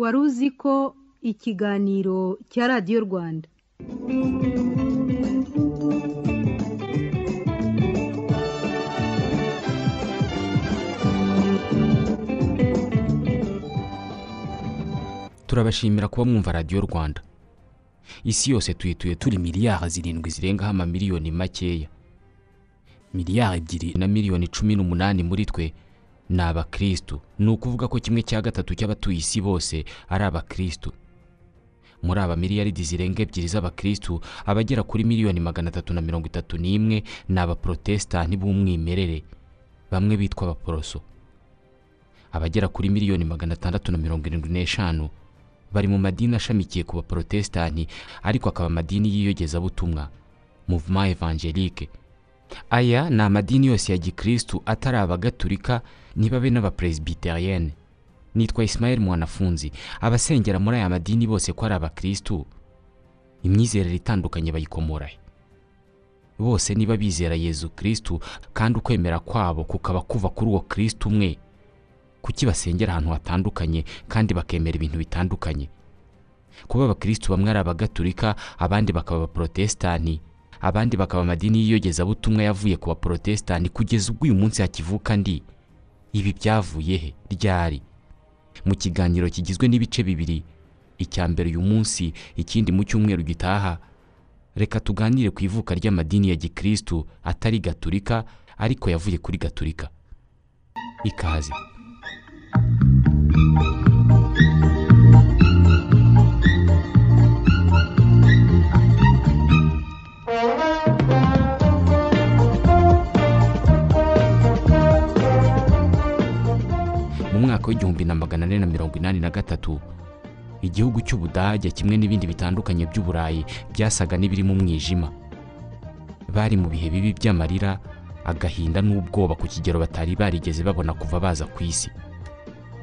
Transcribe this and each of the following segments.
wari uzi ko ikiganiro cya radiyo rwanda? Turabashimira kuba mwumva radiyo rwanda. Isi yose tuyituye turi miliyari zirindwi zirengaho amamiliyoni makeya. Miliyari ebyiri na miliyoni cumi n'umunani muri twe ni abakirisitu ni ukuvuga ko kimwe cya gatatu cy'abatuye isi bose ari abakirisitu muri aba miliyaridi zirenga ebyiri z'abakirisitu abagera kuri miliyoni magana atatu na mirongo itatu n'imwe ni abaporotesitanti b'umwimerere. Bamwe bitwa abaporoso. Abagera kuri miliyoni magana atandatu na mirongo irindwi n'eshanu bari mu madini ashamikiye ku baporotesitanti ariko akaba amadini y'iyogezabutumwa. Muvuma evangelike aya ni amadini yose ya gikirisitu atari abagatulika ntibabe n'abaperezibiteriyene nitwa Ismael mwanafunzi. Abasengera muri aya madini bose ko ari abakirisitu imyizerere itandukanye bayikomorahe bose niba bizera yezu kirisitu kandi ukwemera kwabo kukaba kuva kuri uwo kirisitu umwe. Kuki basengera ahantu hatandukanye kandi bakemera ibintu bitandukanye? Kuba abakirisitu bamwe ari abagatulika abandi bakaba abaporotesitanti abandi bakaba amadini y'iyogezabutumwa yavuye ku baporotesitanti kugeza ubwo uyu munsi hakivuka ndi. Ibi byavuye he? Ryari? Mu kiganiro kigizwe n'ibice bibiri. Icya mbere uyu munsi ikindi mu cyumweru gitaha. Reka tuganire ku ivuka ry'amadini ya gikirisitu atari gaturika ariko yavuye kuri gaturika. Ikaze. Mirongo inani na gatatu. Igihugu cy'ubudage kimwe n'ibindi bitandukanye by'uburayi byasaga n'ibiri mu mwijima. Bari mu bihe bibi by'amarira agahinda n'ubwoba ku kigero batari barigeze babona kuva baza ku isi.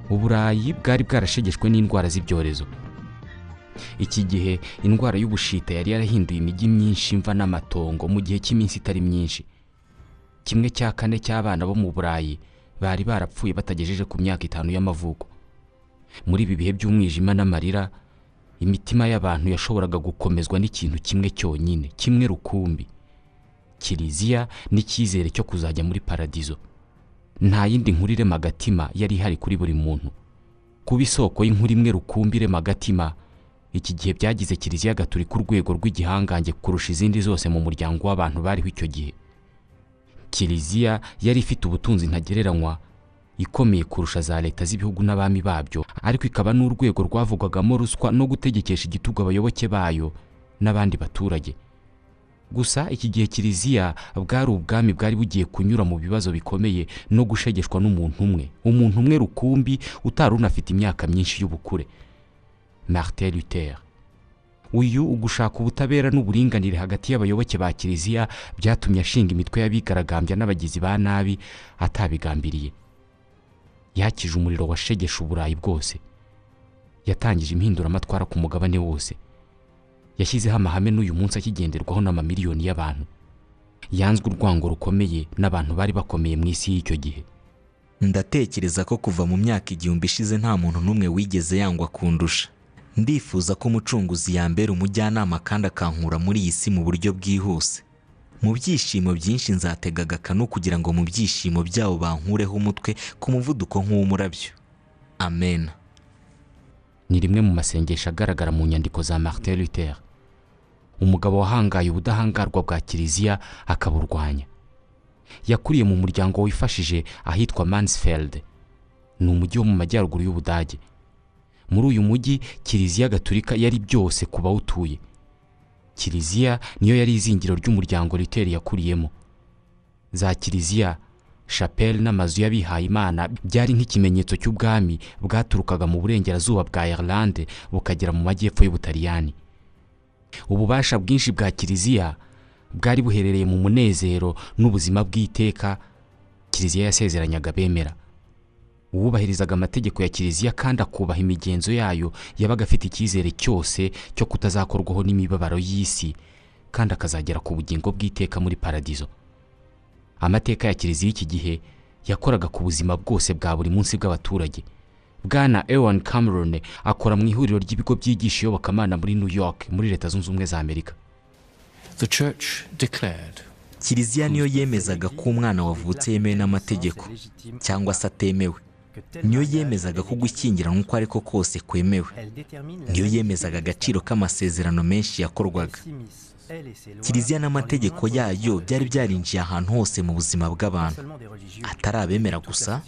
Uburayi bwari bwarashegeshwe n'indwara z'ibyorezo. Iki gihe indwara y'ubushita yari yarahinduye imijyi myinshi mva n'amatongo mu gihe cy'iminsi itari myinshi. Kimwe cya kane cy'abana bo mu burayi bari barapfuye batagejeje ku myaka itanu y'amavuko. Muri ibi bihe by'umwijima n'amarira imitima y'abantu yashoboraga gukomezwa n'ikintu kimwe cyonyine kimwe rukumbi. Kiliziya n'icyizere cyo kuzajya muri paradizo. Nta yindi nkuru irema agatima yari ihari kuri buri muntu. Kuba isoko y'inkuru imwe rukumbi irema agatima iki gihe byagize kiliziya gaturika urwego rw'igihangange kurusha izindi zose mu muryango w'abantu bariho icyo gihe. Kiliziya yari ifite ubutunzi ntagereranywa ikomeye kurusha za leta z'ibihugu n'abami babyo ariko ikaba n'urwego rwavugwagamo ruswa no gutegekesha igitugu abayoboke bayo n'abandi baturage. Gusa iki gihe kiliziya bwari ubwami bwari bugiye kunyura mu bibazo bikomeye no gushegeshwa n'umuntu umwe. Umuntu umwe rukumbi utari unafite imyaka myinshi y'ubukure. Martin luther. Uyu ugushaka ubutabera n'uburinganire hagati y'abayoboke ba kiliziya byatumye ashinga imitwe y'abigaragambya n'abagizi ba nabi atabigambiriye. Yakije umuriro washegesha uburayi bwose. Yatangije impinduramatwara ku mugabane wose. Yashyizeho amahame n'uyu munsi akigenderwaho n'amamiliyoni y'abantu. Yanzwe urwango rukomeye n'abantu bari bakomeye mu isi y'icyo gihe. Ndatekereza ko kuva mu myaka igihumbi ishize nta muntu n'umwe wigeze yangwa kundusha. Ndifuza ko umucunguzi yambera umujyanama kandi akankura muri iyi si mu buryo bwihuse. Mu byishimo byinshi nzatega agakanu kugira ngo mu byishimo byabo bankureho umutwe ku muvuduko nk'uw'umurabyo amen. Ni rimwe mu masengesho agaragara mu nyandiko za martin luther. Umugabo wahangaye ubudahangarwa bwa kiliziya akaburwanya. Yakuriye mu muryango wifashije ahitwa mansfeld ni umujyi wo mu majyaruguru y'ubudage muri uyu mujyi kiliziya gaturika yari byose ku bawutuye. Kiliziya niyo yari izingiro ry'umuryango riteri yakuriyemo. Za kiliziya shapeli n'amazu y'abihaye imana byari nk'ikimenyetso cy'ubwami bwaturukaga mu burengerazuba bwa irlande bukagera mu majyepfo y'ubutaliyani. Ububasha bwinshi bwa kiliziya bwari buherereye mu munezero n'ubuzima bw'iteka kiliziya yasezeranyaga bemera uwubahirizaga amategeko ya kiliziya kandi akubaha imigenzo yayo yabaga afite icyizere cyose cyo kutazakorwaho n'imibabaro y'isi kandi akazagera ku bugingo bw'iteka muri paradizo. Amateka ya kiliziya iki gihe yakoraga ku buzima bwose bwa buri munsi bw'abaturage. Bwana ewan cameron akora mu ihuriro ry'ibigo byigisha iyobokamana muri new york muri leta zunze ubumwe za amerika. The church declared kiliziya niyo yemezaga ko umwana wavutse yemewe n'amategeko cyangwa se atemewe. Niyo yemezaga ko gushyingiranwa uko ariko kose kwemewe. Niyo yemezaga agaciro k'amasezerano menshi yakorwaga. Kiliziya n'amategeko yayo byari byarinjiye ahantu hose mu buzima bw'abantu. Atari abemera gusa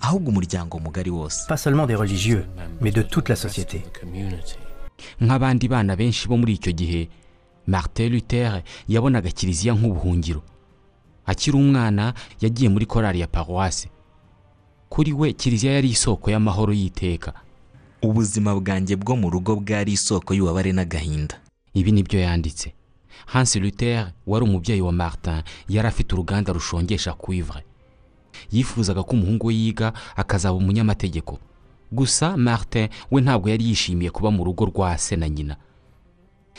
ahubwo umuryango mugari wose. Pas seulement des religieux, mais de toute la société. the community. nk'abandi bana benshi bo muri icyo gihe martin luther yabonaga kiliziya nk'ubuhungiro. Akiri umwana yagiye muri korali ya paruwasi kuri we kiliziya yari isoko y'amahoro y'iteka. Ubuzima bwanjye bwo mu rugo bwari isoko y'ububabare n'agahinda. Ibi ni byo yanditse. Hansi luther wari umubyeyi wa martin yari afite uruganda rushongesha cuivre. Yifuzaga ko umuhungu we yiga akazaba umunyamategeko. Gusa martin we ntabwo yari yishimiye kuba mu rugo rwa se na nyina.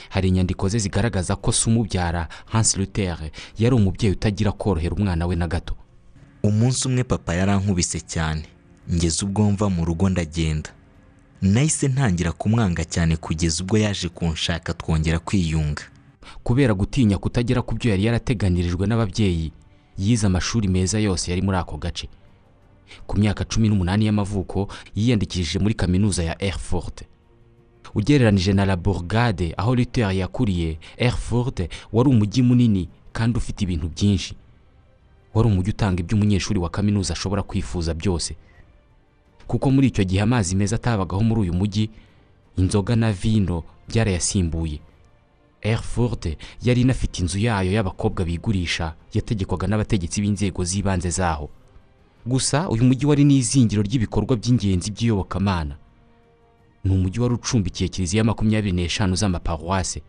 Hari inyandiko ze zigaragaza ko se umubyara hansi luther yari umubyeyi utagira korohera umwana we na gato. Umunsi umwe papa yarankubise cyane. Ngeze ubwo mva mu rugo ndagenda. Nahise ntangira kumwanga cyane kugeza ubwo yaje kunshaka twongera kwiyunga. Kubera gutinya kutagera ku byo yari yarateganirijwe n'ababyeyi yize amashuri meza yose yari muri ako gace. Ku myaka cumi n'umunani y'amavuko yiyandikishije muri kaminuza ya erfurt ugereranije na la bourgade aho luther yakuriye erfurt wari umujyi munini kandi ufite ibintu byinshi. Wari umujyi utanga ibyo umunyeshuri wa kaminuza ashobora kwifuza byose. Kuko muri icyo gihe amazi meza atabagaho muri uyu mujyi inzoga na vino byarayasimbuye. Erfurt yari inafite inzu yayo y'abakobwa bigurisha yategekwaga n'abategetsi b'inzego z'ibanze zaho. Gusa uyu mujyi wari n'izingiro ry'ibikorwa by'ingenzi by'iyobokamana. Ni umujyi wari ucumbikiye kiliziya makumyabiri n'eshanu z'amaparuwase.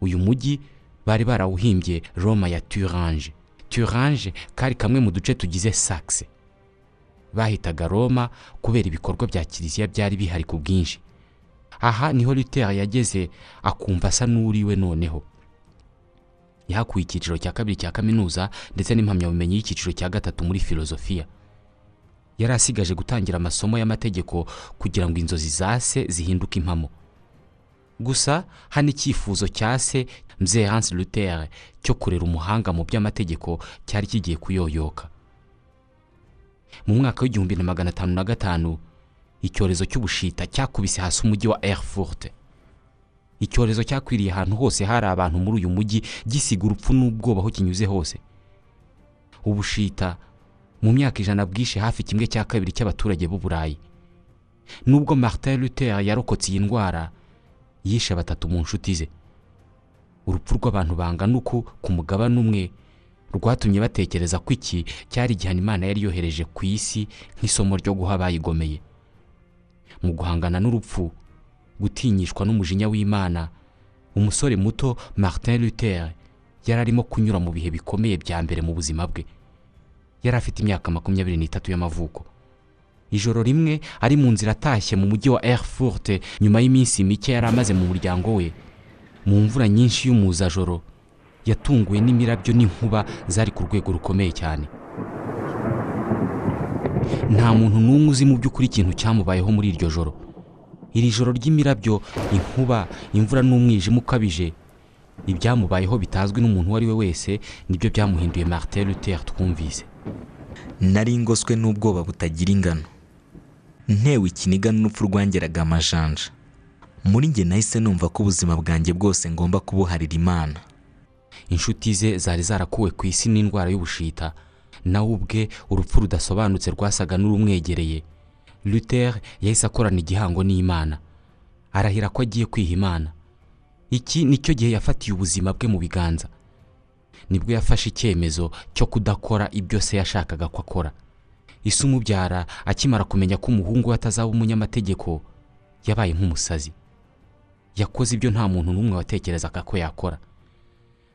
Uyu mujyi bari barawuhimbye roma ya turange. Turange kari kamwe mu duce tugize saxe. Bahitaga roma kubera ibikorwa bya kiliziya byari bihari ku bwinshi. Aha ni ho luther yageze akumva asa n'uriwe noneho. Yahakuye icyiciro cya kabiri cya kaminuza ndetse n'impamyabumenyi y'icyiciro cya gatatu muri filozofiya. Yari asigaje gutangira amasomo y'amategeko kugira ngo inzozi za se zihinduke impamo. Gusa hano icyifuzo cya se mzee hans luther cyo kurera umuhanga mu by'amategeko cyari kigiye kuyoyoka. Mu mwaka w'igihumbi na magana atanu na gatanu icyorezo cy'ubushita cyakubise hasi umujyi wa erfurt icyorezo cyakwiriye ahantu hose hari abantu muri uyu mujyi gisiga urupfu n'ubwoba aho kinyuze hose. Ubushita mu myaka ijana bwishe hafi kimwe cya kabiri cy'abaturage b'u burayi nubwo martin luther yarokotse iyi ndwara yishe batatu mu nshuti ze. Urupfu rw'abantu bangana uku ku mugabane umwe rwatumye batekereza ko iki cyari igihano imana yari yohereje ku isi nk'isomo ryo guha abayigomeye. Mu guhangana n'urupfu gutinyishwa n'umujinya w'imana umusore muto martin luther yari arimo kunyura mu bihe bikomeye bya mbere mu buzima bwe. Yari afite imyaka makumyabiri n'itatu y'amavuko. Ijoro rimwe ari mu nzira atashye mu mujyi wa erfurt nyuma y'iminsi mike yari amaze mu muryango we. Mu mvura nyinshi y'umuzajoro yatunguwe n'imirabyo n'inkuba zari ku rwego rukomeye cyane. Nta muntu n'umwe uzi mu by'ukuri ikintu cyamubayeho muri iryo joro. Iri joro ry'imirabyo inkuba imvura n'umwijima ukabije ibyamubayeho bitazwi n'umuntu uwo ari we wese ni byo byamuhinduye martin luther twumvise. Nari ngoswe n'ubwoba butagira ingano. Ntewe ikiniga n'urupfu rwangeraga amajanja. Muri njye nahise numva ko ubuzima bwanjye bwose ngomba kubuharira imana. Inshuti ze zari zarakuwe ku isi n'indwara y'ubushita nawe ubwe urupfu rudasobanutse rwasaga n'urumwegereye. Luther yahise akorana igihango n'imana arahira ko agiye kwiha imana. Iki ni cyo gihe yafatiye ubuzima bwe mu biganza. Nibwo yafashe icyemezo cyo kudakora ibyo se yashakaga ko akora. Isi umubyara akimara kumenya ko umuhungu we atazaba umunyamategeko yabaye nk'umusazi. Yakoze ibyo nta muntu n'umwe watekerezaga ko yakora.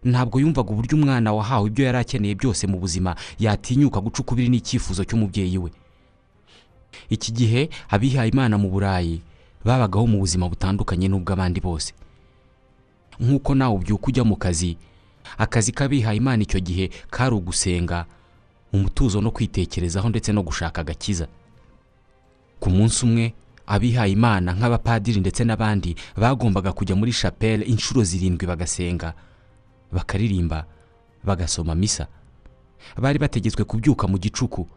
Ntabwo yumvaga uburyo umwana wahawe ibyo yari akeneye byose mu buzima yatinyuka guca ukubiri n'icyifuzo cy'umubyeyi we. Iki gihe abihaye imana mu burayi babagaho mu buzima butandukanye n'ubw'abandi bose. Nk'uko nawe ubyuka ujya mu kazi akazi k'abihaye imana icyo gihe kari ugusenga umutuzo no kwitekerezaho ndetse no gushaka agakiza. Ku munsi umwe abihaye imana nk'abapadiri ndetse n'abandi bagombaga kujya muri shapeli inshuro zirindwi bagasenga bakaririmba bagasoma misa. Bari bategetswe kubyuka mu gicuku.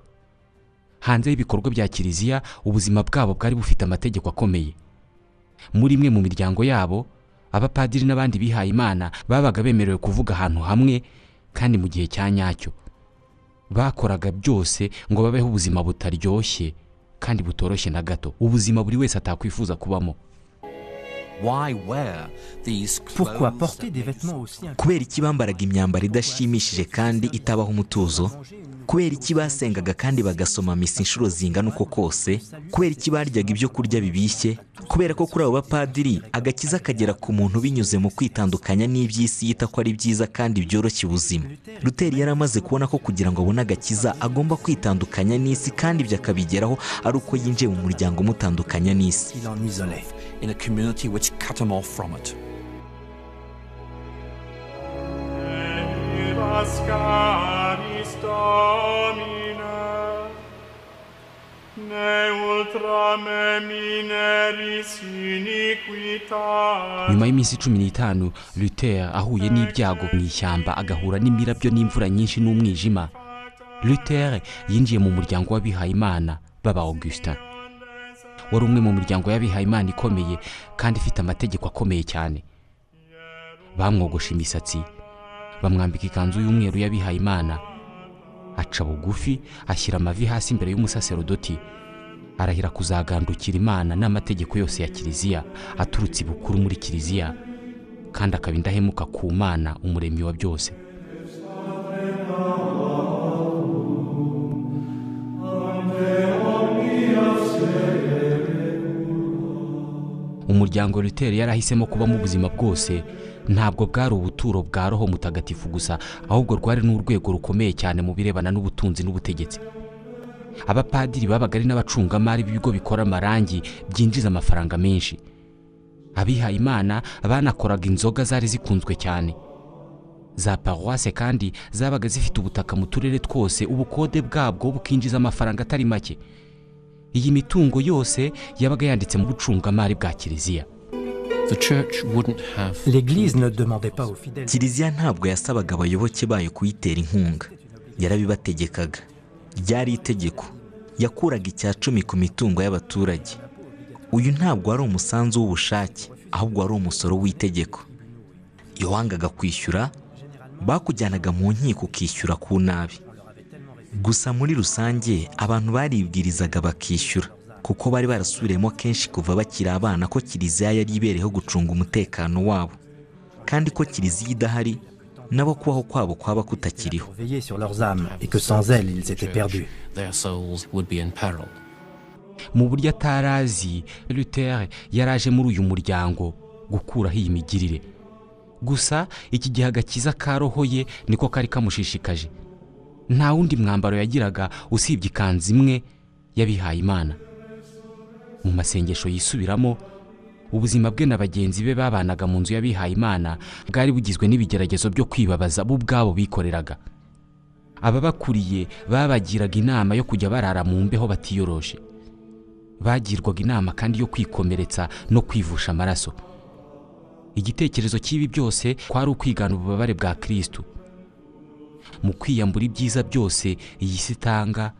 Hanze y'ibikorwa bya kiliziya ubuzima bwabo bwari bufite amategeko akomeye. Muri imwe mu miryango yabo abapadiri n'abandi bihaye imana babaga bemerewe kuvuga ahantu hamwe kandi mu gihe cya nyacyo. Bakoraga byose ngo babeho ubuzima butaryoshye kandi butoroshye na gato. Ubuzima buri wese atakwifuza kubamo. Pourquoi porter des vêtements aussi kubera iki bambaraga imyambaro idashimishije kandi itabaho umutuzo kubera iki basengaga kandi bagasoma misa inshuro zingana uko kose? Kubera iki baryaga ibyo kurya bibishye? Kubera ko kuri abo bapadiri agakiza kagera ku muntu binyuze mu kwitandukanya n'iby'isi yita ko ari byiza kandi byoroshya ubuzima. Ruteri yari amaze kubona ko kugira ngo abone agakiza agomba kwitandukanya n'isi kandi ibyo akabigeraho ari uko yinjiye mu muryango umutandukanya n'isi. Il Domine, ne ultra me mineris iniquitas. nyuma y'iminsi cumi n'itanu luther ahuye n'ibyago mu ishyamba agahura n'imirabyo n'imvura nyinshi n'umwijima. Luther yinjiye mu muryango w'abihayimana baba augustin wari umwe mu miryango y'abihayimana ikomeye kandi ifite amategeko akomeye cyane. Bamwogosha imisatsi bamwambika ikanzu y'umweru y'abihayimana aca bugufi ashyira amavi hasi imbere y'umusaserodoti arahira kuzagandukira imana n'amategeko yose ya kiliziya aturutse ibukuru muri kiliziya kandi akaba indahemuka ku mana umuremyi wa byose. Umuryango Luther yari ahisemo kubamo ubuzima bwose ntabwo bwari ubuturo bwa roho mutagatifu gusa ahubwo rwari n'urwego rukomeye cyane mu birebana n'ubutunzi n'ubutegetsi. Abapadiri babaga ari n'abacungamari b'ibigo bikora amarangi byinjiza amafaranga menshi. Abihaye imana banakoraga inzoga zari zikunzwe cyane. Za paruwase kandi zabaga zifite ubutaka mu turere twose ubukode bwabwo bukinjiza amafaranga atari make. Iyi mitungo yose yabaga yanditse mu bucungamari bwa kiliziya. Kiliziya ntabwo yasabaga abayoboke bayo kuyitera inkunga. Yarabibategekaga ryari itegeko. Yakuraga icya cumi ku mitungo y'abaturage. Uyu ntabwo wari umusanzu w'ubushake ahubwo wari umusoro w'itegeko. Iyo wangaga kwishyura bakujyanaga mu nkiko ukishyura ku nabi. Gusa muri rusange abantu baribwirizaga bakishyura. Kuko bari barasubiriyemo kenshi kuva bakiri abana ko kiliziya yari ibereyeho gucunga umutekano wabo. Kandi ko kiliziya idahari nabo kubaho kwabo kwaba kutakiriho. Mu buryo atari azi Luther yari aje muri uyu muryango gukuraho iyi migirire. Gusa iki gihe agakiza ka roho ye niko kari kamushishikaje. Nta wundi mwambaro yagiraga usibye ikanzu imwe y'abihaye imana. Mu masengesho yisubiramo ubuzima bwe na bagenzi be babanaga mu nzu y'abihaye imana bwari bugizwe n'ibigeragezo byo kwibabaza bo ubwabo bikoreraga. Ababakuriye babagiraga inama yo kujya barara mu mbeho batiyoroshe. Bagirwaga inama kandi yo kwikomeretsa no kwivusha amaraso. Igitekerezo cy'ibi byose kwari ukwigana ububabare bwa kirisitu mu kwiyambura ibyiza byose iyi si itanga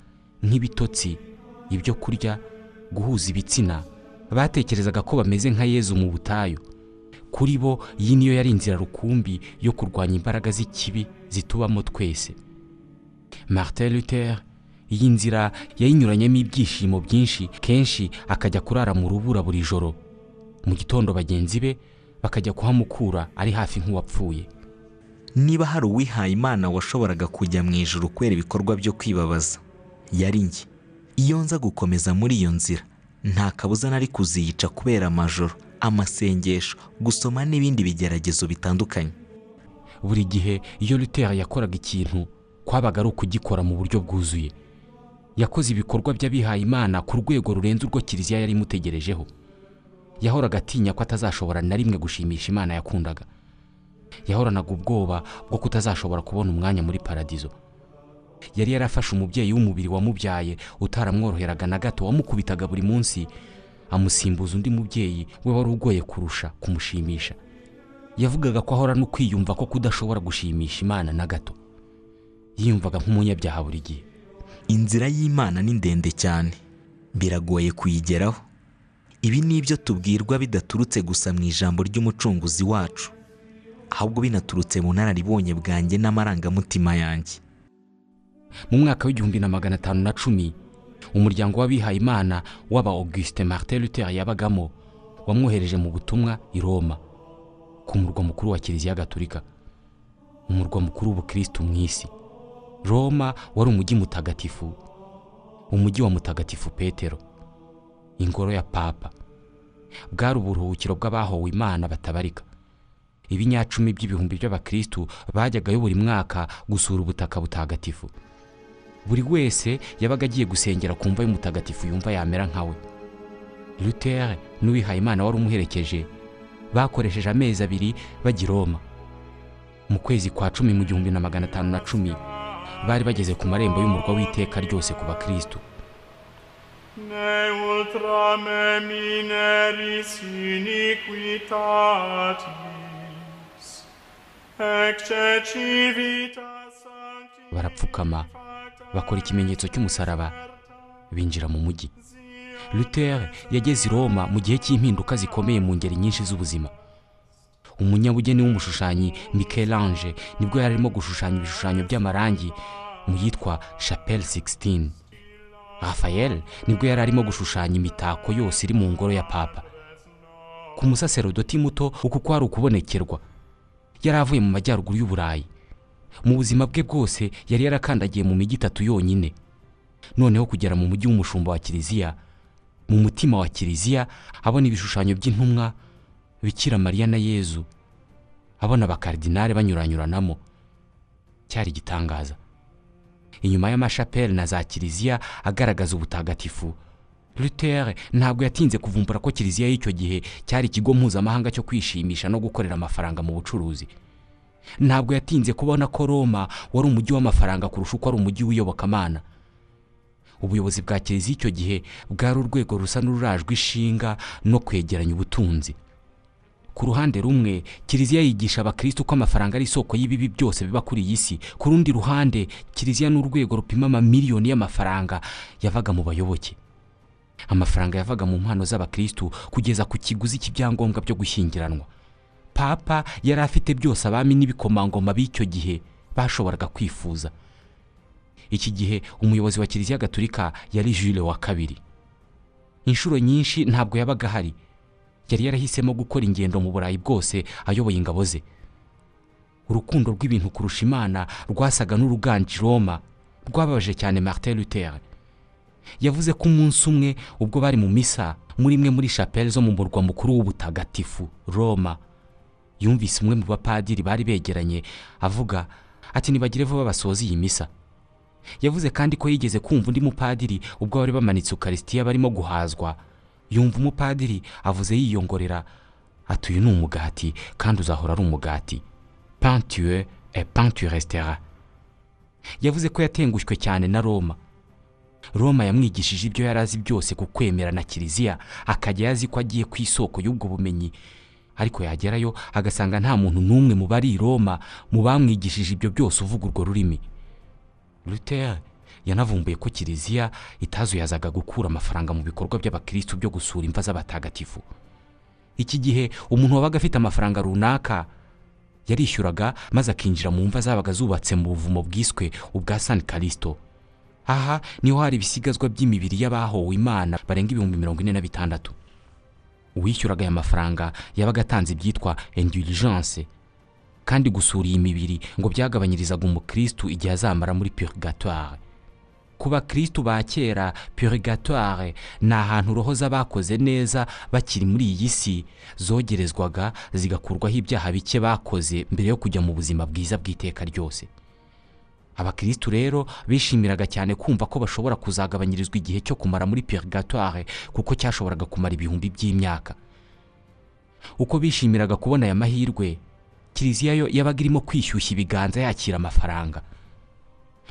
nk'ibitotsi ibyo kurya guhuza ibitsina. Batekerezaga ko bameze nka yezu mu butayu. Kuri bo iyi niyo yari inzira rukumbi yo kurwanya imbaraga z'ikibi zitubamo twese. Martin luther iyi nzira yayinyuranyemo ibyishimo byinshi kenshi akajya kurara mu rubura buri joro. Mu gitondo bagenzi be bakajya kuhamukura ari hafi nk'uwapfuye. Niba hari uwihaye imana washoboraga kujya mu ijoro kubera ibikorwa byo kwibabaza yari njye. Iyo nza gukomeza muri iyo nzira. Nta kabuza nari kuziyica kubera amajoro amasengesho gusoma n'ibindi bigeragezo bitandukanye. Buri gihe iyo Luther yakoraga ikintu kwabaga ari ukugikora mu buryo bwuzuye. Yakoze ibikorwa by'abihaye imana ku rwego rurenze urwo kiliziya yari imutegerejeho. Yahoraga atinya ko atazashobora na rimwe gushimisha imana yakundaga. Yahoranaga ubwoba bwo kutazashobora kubona umwanya muri paradizo. Yari yarafashe umubyeyi w'umubiri wamubyaye utaramworoheraga na gato wamukubitaga buri munsi amusimbuza undi mubyeyi we wari ugoye kurusha kumushimisha. Yavugaga ko ahora no kwiyumva ko kudashobora gushimisha imana na gato. Yiyumvaga nk'umunyabyaha buri gihe. Inzira y'imana ni ndende cyane. Biragoye kuyigeraho. Ibi ni ibyo tubwirwa bidaturutse gusa mu ijambo ry'umucunguzi wacu. Ahubwo binaturutse mu nararibonye bwanjye n'amarangamutima yanjye. Mu mwaka w'igihumbi na magana atanu na cumi umuryango w'abihaye imana w'aba auguste martin luther yabagamo wamwohereje mu butumwa i roma ku murwa mukuru wa kiliziya gatolika umurwa mukuru w'ubukristu mu isi. Roma wari umujyi mutagatifu umujyi wa mutagatifu petero ingoro ya papa. Bwari uburuhukiro bw'abahowe imana batabarika. Ibinyacumi by'ibihumbi by'abakristu bajyagayo buri mwaka gusura ubutaka butagatifu. Buri wese yabaga agiye gusengera ku mva y'umutagatifu yumva yamera nkawe. Luther n'uwihaye imana wari umuherekeje bakoresheje amezi abiri bajya i roma. Mu kwezi kwa cumi mu gihumbi na magana atanu na cumi bari bageze ku marembo y'umurwa w'iteka ryose ku sancti barapfukama. Bakora ikimenyetso cy'umusaraba binjira mu mujyi luther yageze i roma mu gihe cy'impinduka zikomeye mu ngeri nyinshi z'ubuzima. Umunyabugeni w'umushushanyi michelange ni bwo yari arimo gushushanya ibishushanyo by'amarangi mu yitwa chapelle 16 rafael ni bwo yari arimo gushushanya imitako yose iri mu ngoro ya papa. Ku musaserodoti muto uku kwari ukubonekerwa. Yari avuye mu majyaruguru y'uburayi mu buzima bwe bwose yari yarakandagiye mu mijyi itatu yonyine. Noneho kugera mu mujyi w'umushumba wa kiliziya mu mutima wa kiliziya abona ibishushanyo by'intumwa bikira mariya na yezu. Abona abakaridinari banyuranyuranamo. Cyari igitangaza. Inyuma y'amashapeli na za kiliziya agaragaza ubutagatifu. Luther ntabwo yatinze kuvumbura ko kiliziya y'icyo gihe cyari ikigo mpuzamahanga cyo kwishimisha no gukorera amafaranga mu bucuruzi. Ntabwo yatinze kubona ko roma wari umujyi w'amafaranga kurusha uko ari umujyi w'iyobokamana ubuyobozi bwa kiliziya icyo gihe bwari urwego rusa n'ururajwe ishinga no kwegeranya ubutunzi. Ku ruhande rumwe kiliziya yigisha abakristo ko amafaranga ari isoko y'ibibi byose biba kuri iyi si. Ku rundi ruhande kiliziya ni urwego rupima amamiliyoni y'amafaranga yavaga mu bayoboke. Amafaranga yavaga mu mpano z'abakristo kugeza ku kiguzi cy'ibyangombwa byo gushyingiranwa. Papa yari afite byose abami n'ibikomangoma b'icyo gihe bashoboraga kwifuza. Iki gihe umuyobozi wa kiliziya gatolika yari jule wa kabiri. Inshuro nyinshi ntabwo yabaga ahari. Yari yarahisemo gukora ingendo mu burayi bwose ayoboye ingabo ze. Urukundo rw'ibintu kurusha imana rwasaga n'uruganje roma rwababaje cyane martin luther. Yavuze ko umunsi umwe ubwo bari mu misa muri imwe muri chapelle zo mu murwa mukuru w'ubutagatifu roma. Yumvise umwe mu bapadiri bari begeranye avuga ati nibagire vuba basoze iyi misa. Yavuze kandi ko yigeze kumva undi mupadiri ubwo bari bamanitse ukarisitiya barimo guhazwa. Yumva umupadiri avuze yiyongorera. Ati uyu ni umugati kandi uzahora ari umugati. Pantuwe e resitera yavuze ko yatengushywe cyane na roma. Roma yamwigishije ibyo yari azi byose ku kwemera na kiliziya akajya yazi ko agiye ku isoko y'ubwo bumenyi. Ariko yagerayo agasanga nta muntu n'umwe mu bari i roma mu bamwigishije ibyo byose uvuga urwo rurimi. Luther yanavumbuye ko kiliziya itazuyazaga gukura amafaranga mu bikorwa by'abakirisitu byo gusura imva z'abatagatifu. Iki gihe umuntu wabaga afite amafaranga runaka yarishyuraga maze akinjira mu mva zabaga zubatse mu buvumo bwiswe ubwa sani karisito aha ni ho hari ibisigazwa by'imibiri y'abahowe imana barenga ibihumbi mirongo ine na bitandatu. Uwishyuraga aya mafaranga yabaga atanze ibyitwa indulgence. Kandi gusura iyi mibiri ngo byagabanyirizaga umukirisitu igihe azamara muri purigatoire ku bakirisitu ba kera purigatoire ni ahantu roho z'abakoze neza bakiri muri iyi si. Zogerezwaga zigakurwaho ibyaha bike bakoze mbere yo kujya mu buzima bwiza bw'iteka ryose. Abakirisitu rero bishimiraga cyane kumva ko bashobora kuzagabanyirizwa igihe cyo kumara muri purigatoire kuko cyashoboraga kumara ibihumbi by'imyaka. Uko bishimiraga kubona aya mahirwe kiliziya yo yabaga irimo kwishyushya ibiganza yakira amafaranga.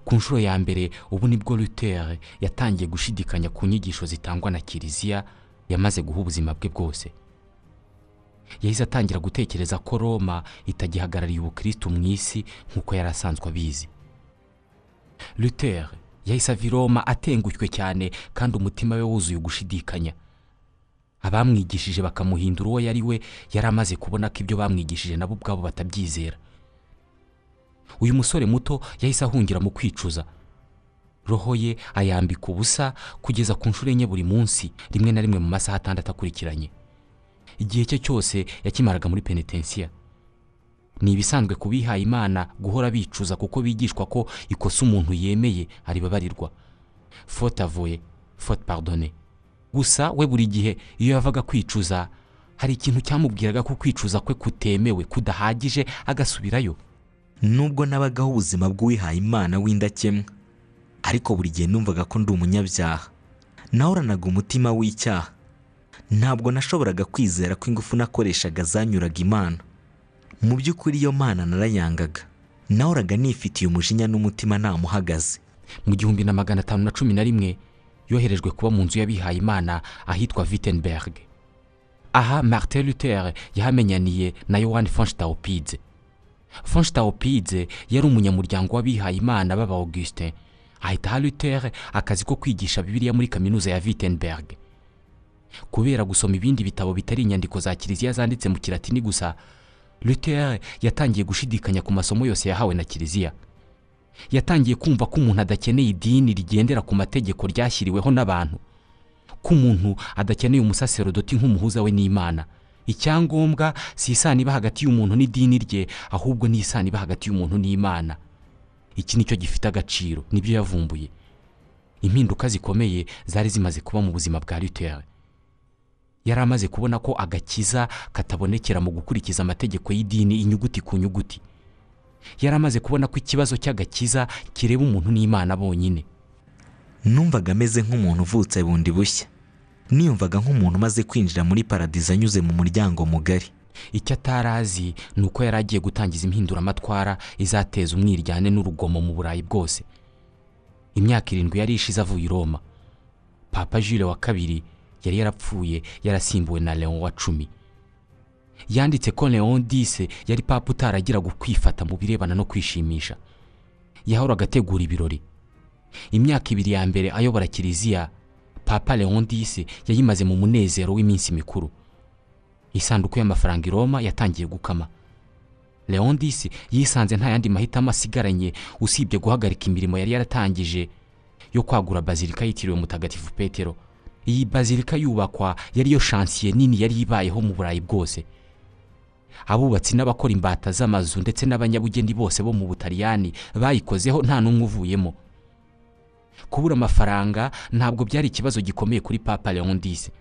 Ku nshuro ya mbere ubu ni bwo Luther yatangiye gushidikanya ku nyigisho zitangwa na kiliziya yamaze guha ubuzima bwe bwose. Yahise atangira gutekereza ko roma itagihagarariye ubukristo mu isi nk'uko yari asanzwe abizi. Luther yahise ava i roma atengushywe cyane kandi umutima we wuzuye ugushidikanya. Abamwigishije bakamuhindura uwo yari we yari amaze kubona ko ibyo bamwigishije nabo ubwabo batabyizera. Uyu musore muto yahise ahungira mu kwicuza. Roho ye ayambika ubusa kugeza ku nshuro enye buri munsi rimwe na rimwe mu masaha atandatu akurikiranye. Igihe cye cyose yakimaraga muri penetensiya ni ibisanzwe ku bihaye imana guhora bicuza kuko bigishwa ko ikosa umuntu yemeye aribabarirwa. Fote avoye fote pardone gusa we buri gihe iyo yavaga kwicuza hari ikintu cyamubwiraga ko kwicuza kwe kutemewe kudahagije agasubirayo. Nubwo nabagaho ubuzima bw'uwihaye imana w'indakemwa. Ariko buri gihe numvaga ko ndi umunyabyaha. Nahoranaga umutima w'icyaha. Ntabwo nashoboraga kwizera ko ingufu nakoreshaga zanyuraga imana. Mu by'ukuri iyo mana narayangaga nahoraga nifitiye umujinya n'umutima ntamuhagaze mu gihumbi na magana atanu na cumi na rimwe yoherejwe kuba mu nzu y'abihaye imana ahitwa Wittenberg. Aha Martin Luther yahamenyaniye na Yohani von Staupitz. Yari umunyamuryango w'abihaye imana b'aba Augustin ahita aha Luther akazi ko kwigisha bibiliya muri kaminuza ya Wittenberg. Kubera gusoma ibindi bitabo bitari inyandiko za kiliziya zanditse mu kilatini gusa Luther yatangiye gushidikanya ku masomo yose yahawe na kiliziya. Yatangiye kumva ko umuntu adakeneye idini rigendera ku mategeko ryashyiriweho n'abantu ko umuntu adakeneye umusaserodoti nk'umuhuza we n'imana. Icyangombwa si isano iba hagati y'umuntu n'idini rye ahubwo ni isano iba hagati y'umuntu n'imana. Iki ni cyo gifite agaciro ni byo yavumbuye. Impinduka zikomeye zari zimaze kuba mu buzima bwa Luther. Yari amaze kubona ko agakiza katabonekera mu gukurikiza amategeko y'idini inyuguti ku nyuguti. Yari amaze kubona ko ikibazo cy'agakiza kireba umuntu n'imana bonyine. Numvaga ameze nk'umuntu uvutse bundi bushya. Niyumvaga nk'umuntu umaze kwinjira muri paradizo anyuze mu muryango mugari. Icyo atari azi ni uko yari agiye gutangiza impinduramatwara izateza umwiryane n'urugomo mu burayi bwose. Imyaka irindwi yari ishize avuye i roma. Papa Jules wa kabiri yari yarapfuye yarasimbuwe na leon wa cumi. Yanditse ko leon dise yari papa utaragiraga ukwifata mu birebana no kwishimisha. Yahoraga ategura ibirori. Imyaka ibiri ya mbere ayobora kiliziya papa leon dise yayimaze mu munezero w'iminsi mikuru. Isanduku y'amafaranga i roma yatangiye gukama. Leon dise yisanze nta yandi mahitamo asigaranye usibye guhagarika imirimo yari yaratangije yo kwagura bazilika yitiriwe mutagatifu petero. Iyi bazilika yubakwa yari yo shansiye nini yari ibayeho mu burayi bwose. Abubatsi n'abakora imbata z'amazu ndetse n'abanyabugeni bose bo mu butaliyani bayikozeho nta n'umwe uvuyemo. Kubura amafaranga ntabwo byari ikibazo gikomeye kuri papa leon dise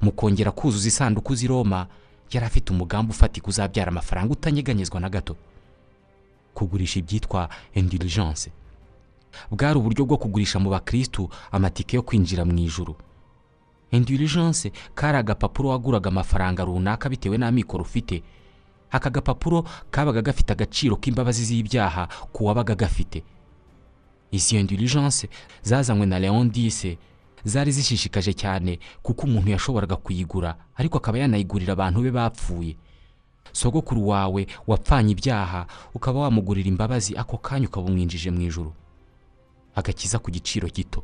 mu kongera kuzuza isanduku z'i roma yari afite umugambi ufatika uzabyara amafaranga utanyeganyezwa na gato. Kugurisha ibyitwa indulgence. Bwari uburyo bwo kugurisha mu bakirisitu amatike yo kwinjira mu ijuru. Indulgence kari agapapuro waguraga amafaranga runaka bitewe n'amikoro ufite. Aka gapapuro kabaga gafite agaciro k'imbabazi z'ibyaha ku wabaga gafite. Izi indulgence zazanywe na leon dise zari zishishikaje cyane kuko umuntu yashoboraga kuyigura ariko akaba yanayigurira abantu be bapfuye. Sogokuru wawe wapfanye ibyaha ukaba wamugurira imbabazi ako kanya ukaba umwinjije mu ijoro agakiza ku giciro gito.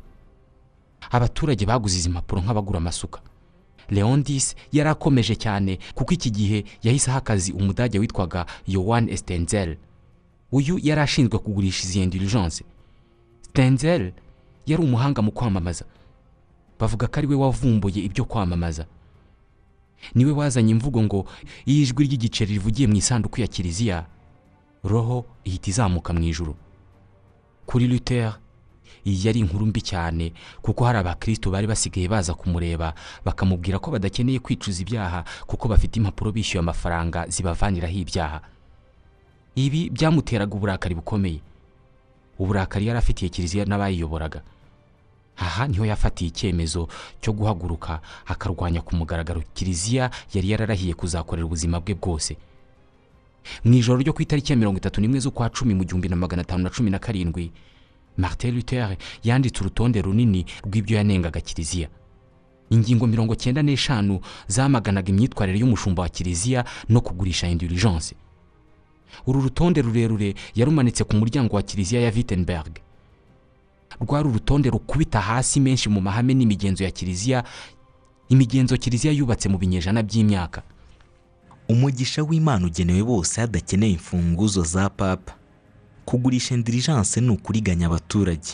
Abaturage baguze izi mpapuro nk'abagura amasuka. Leon dise yari akomeje cyane kuko iki gihe yahise aha akazi umudage witwaga yowan estenzel uyu yari ashinzwe kugurisha izi indulgence. Stenzel yari umuhanga mu kwamamaza. Bavuga ko ari we wavumbuye ibyo kwamamaza. Niwe wazanye imvugo ngo iyo ijwi ry'igiceri rivugiye mu isanduku ya kiliziya. Roho ihita izamuka mu ijuru. Kuri Luther iyi yari inkuru mbi cyane kuko hari abakristo bari basigaye baza kumureba bakamubwira ko badakeneye kwicuza ibyaha kuko bafite impapuro bishyuye amafaranga zibavaniraho ibyaha. Ibi byamuteraga uburakari bukomeye. Uburakari yari afitiye kiliziya n'abayiyoboraga. Aha ni ho yafatiye icyemezo cyo guhaguruka akarwanya ku mugaragaro kiliziya yari yararahiye kuzakorera ubuzima bwe bwose. Mu ijoro ryo ku itariki ya mirongo itatu n'imwe z'ukwa cumi mu gihumbi na magana atanu na cumi na karindwi martin luther yanditse urutonde runini rw'ibyo yanengaga kiliziya. Ingingo mirongo cyenda n'eshanu zamaganaga imyitwarire y'umushumba wa kiliziya no kugurisha indulgence. Uru rutonde rurerure yarumanitse ku muryango wa kiliziya ya wittenberg. Rwari urutonde rukubita hasi menshi mu mahame n'imigenzo ya kiliziya imigenzo kiliziya yubatse mu binyejana by'imyaka. Umugisha w'imana ugenewe bose hadakeneye imfunguzo za papa. Kugurisha indirijanse ni ukuriganya abaturage.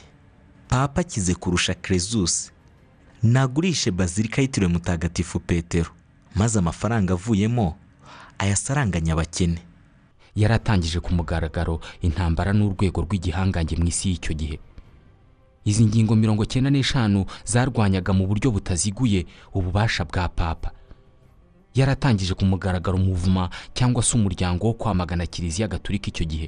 Papa akize kurusha kerezusi nagurishe bazilika yitiriwe mutagatifu petero maze amafaranga avuyemo ayasaranganya abakene. Yari atangije ku mugaragaro intambara n'urwego rw'igihangange mu isi y'icyo gihe. Izi ngingo mirongo cyenda n'eshanu zarwanyaga mu buryo butaziguye ububasha bwa papa. Yaratangije ku mugaragaro umuvuma cyangwa se umuryango wo kwamagana kiliziya gatulika icyo gihe.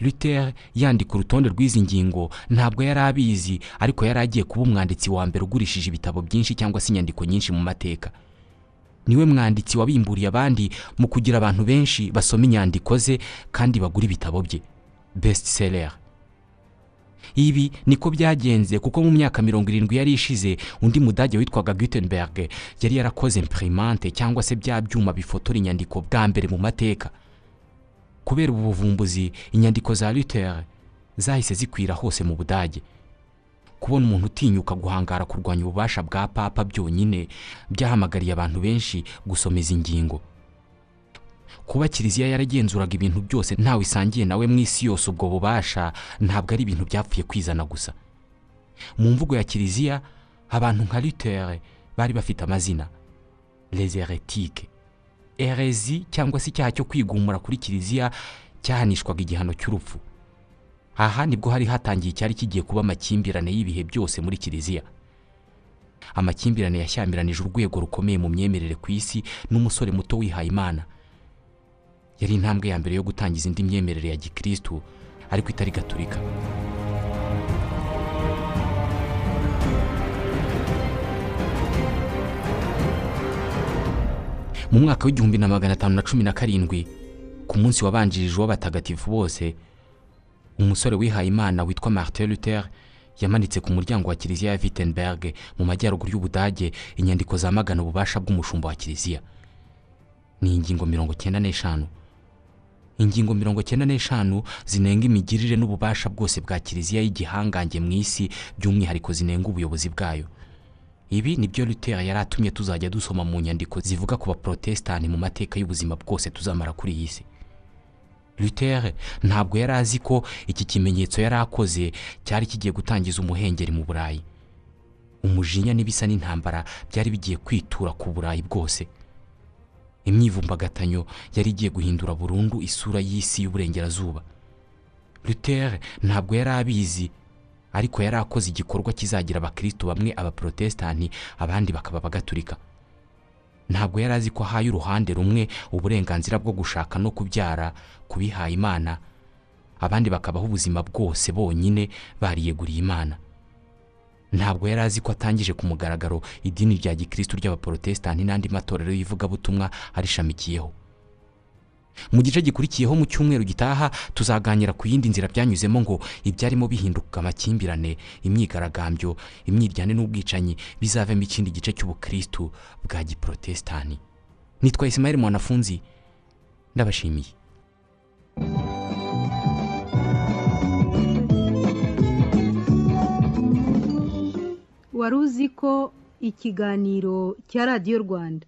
Luther yandika urutonde rw'izi ngingo ntabwo yari abizi ariko yari agiye kuba umwanditsi wa mbere ugurishije ibitabo byinshi cyangwa se inyandiko nyinshi mu mateka. Niwe mwanditsi wabimburiye abandi mu kugira abantu benshi basoma inyandiko ze kandi bagura ibitabo bye. Besiti seller ibi niko byagenze kuko mu myaka mirongo irindwi yari ishize undi mudage witwaga gutenberg yari yarakoze imprimente cyangwa se bya byuma bifotora inyandiko bwa mbere mu mateka. Kubera ubu buvumbuzi inyandiko za Luther zahise zikwira hose mu budage. Kubona umuntu utinyuka guhangara kurwanya ububasha bwa papa byonyine byahamagariye abantu benshi gusoma izi ngingo kuba kiliziya yaragenzuraga ibintu byose ntawe isangiye nawe mu isi yose ubwo bubasha ntabwo ari ibintu byapfuye kwizana gusa. Mu mvugo ya kiliziya abantu nka Luther bari bafite amazina. Les heretiques. Erezi cyangwa se icyaha cyo kwigumura kuri kiliziya cyahanishwaga igihano cy'urupfu. Aha ni bwo hari hatangiye icyari kigiye kuba amakimbirane y'ibihe byose muri kiliziya. Amakimbirane yashyamiranyije urwego rukomeye mu myemerere ku isi n'umusore muto wihaye imana yari intambwe ya mbere yo gutangiza indi myemerere ya gikirisitu ariko itari gaturika. Mu mwaka w'igihumbi na magana atanu na cumi na karindwi ku munsi wabanjirije w'abatagatifu bose umusore wihaye imana witwa martin luther yamanitse ku muryango wa kiliziya ya wittenberg mu majyaruguru y'ubudage inyandiko zamagana ububasha bw'umushumba wa kiliziya. Ni ingingo mirongo cyenda n'eshanu. Ingingo mirongo cyenda n'eshanu zinenga imigirire n'ububasha bwose bwa kiliziya y'igihangange mu isi by'umwihariko zinenga ubuyobozi bwayo. Ibi ni byo Luther yari atumye tuzajya dusoma mu nyandiko zivuga ku baporotesitanti mu mateka y'ubuzima bwose tuzamara kuri iyi si. Luther ntabwo yari azi ko iki kimenyetso yari akoze cyari kigiye gutangiza umuhengeri mu burayi. Umujinya n'ibisa n'intambara byari bigiye kwitura ku burayi bwose. Imyivumbagatanyo yari igiye guhindura burundu isura y'isi y'uburengerazuba. Luther ntabwo yari abizi ariko yari akoze igikorwa kizagira abakristo bamwe abaporotesitanti abandi bakaba abagatulika. Ntabwo yari azi ko ahaye uruhande rumwe uburenganzira bwo gushaka no kubyara ku bihaye imana. Abandi bakabaho ubuzima bwose bonyine bariyeguriye imana. Ntabwo yari azi ko atangije ku mugaragaro idini rya gikristo ry'abaporotesitanti n'andi matorero y'ivugabutumwa arishamikiyeho. Mu gice gikurikiyeho mu cyumweru gitaha tuzaganira ku yindi nzira byanyuzemo ngo ibyarimo bihinduka amakimbirane imyigaragambyo imyiryane n'ubwicanyi bizavemo ikindi gice cy'ubukristu bwa giporotesitanti nitwa Ismail mwanafunzi ndabashimiye. Wari uzi ko ikiganiro cya radiyo rwanda?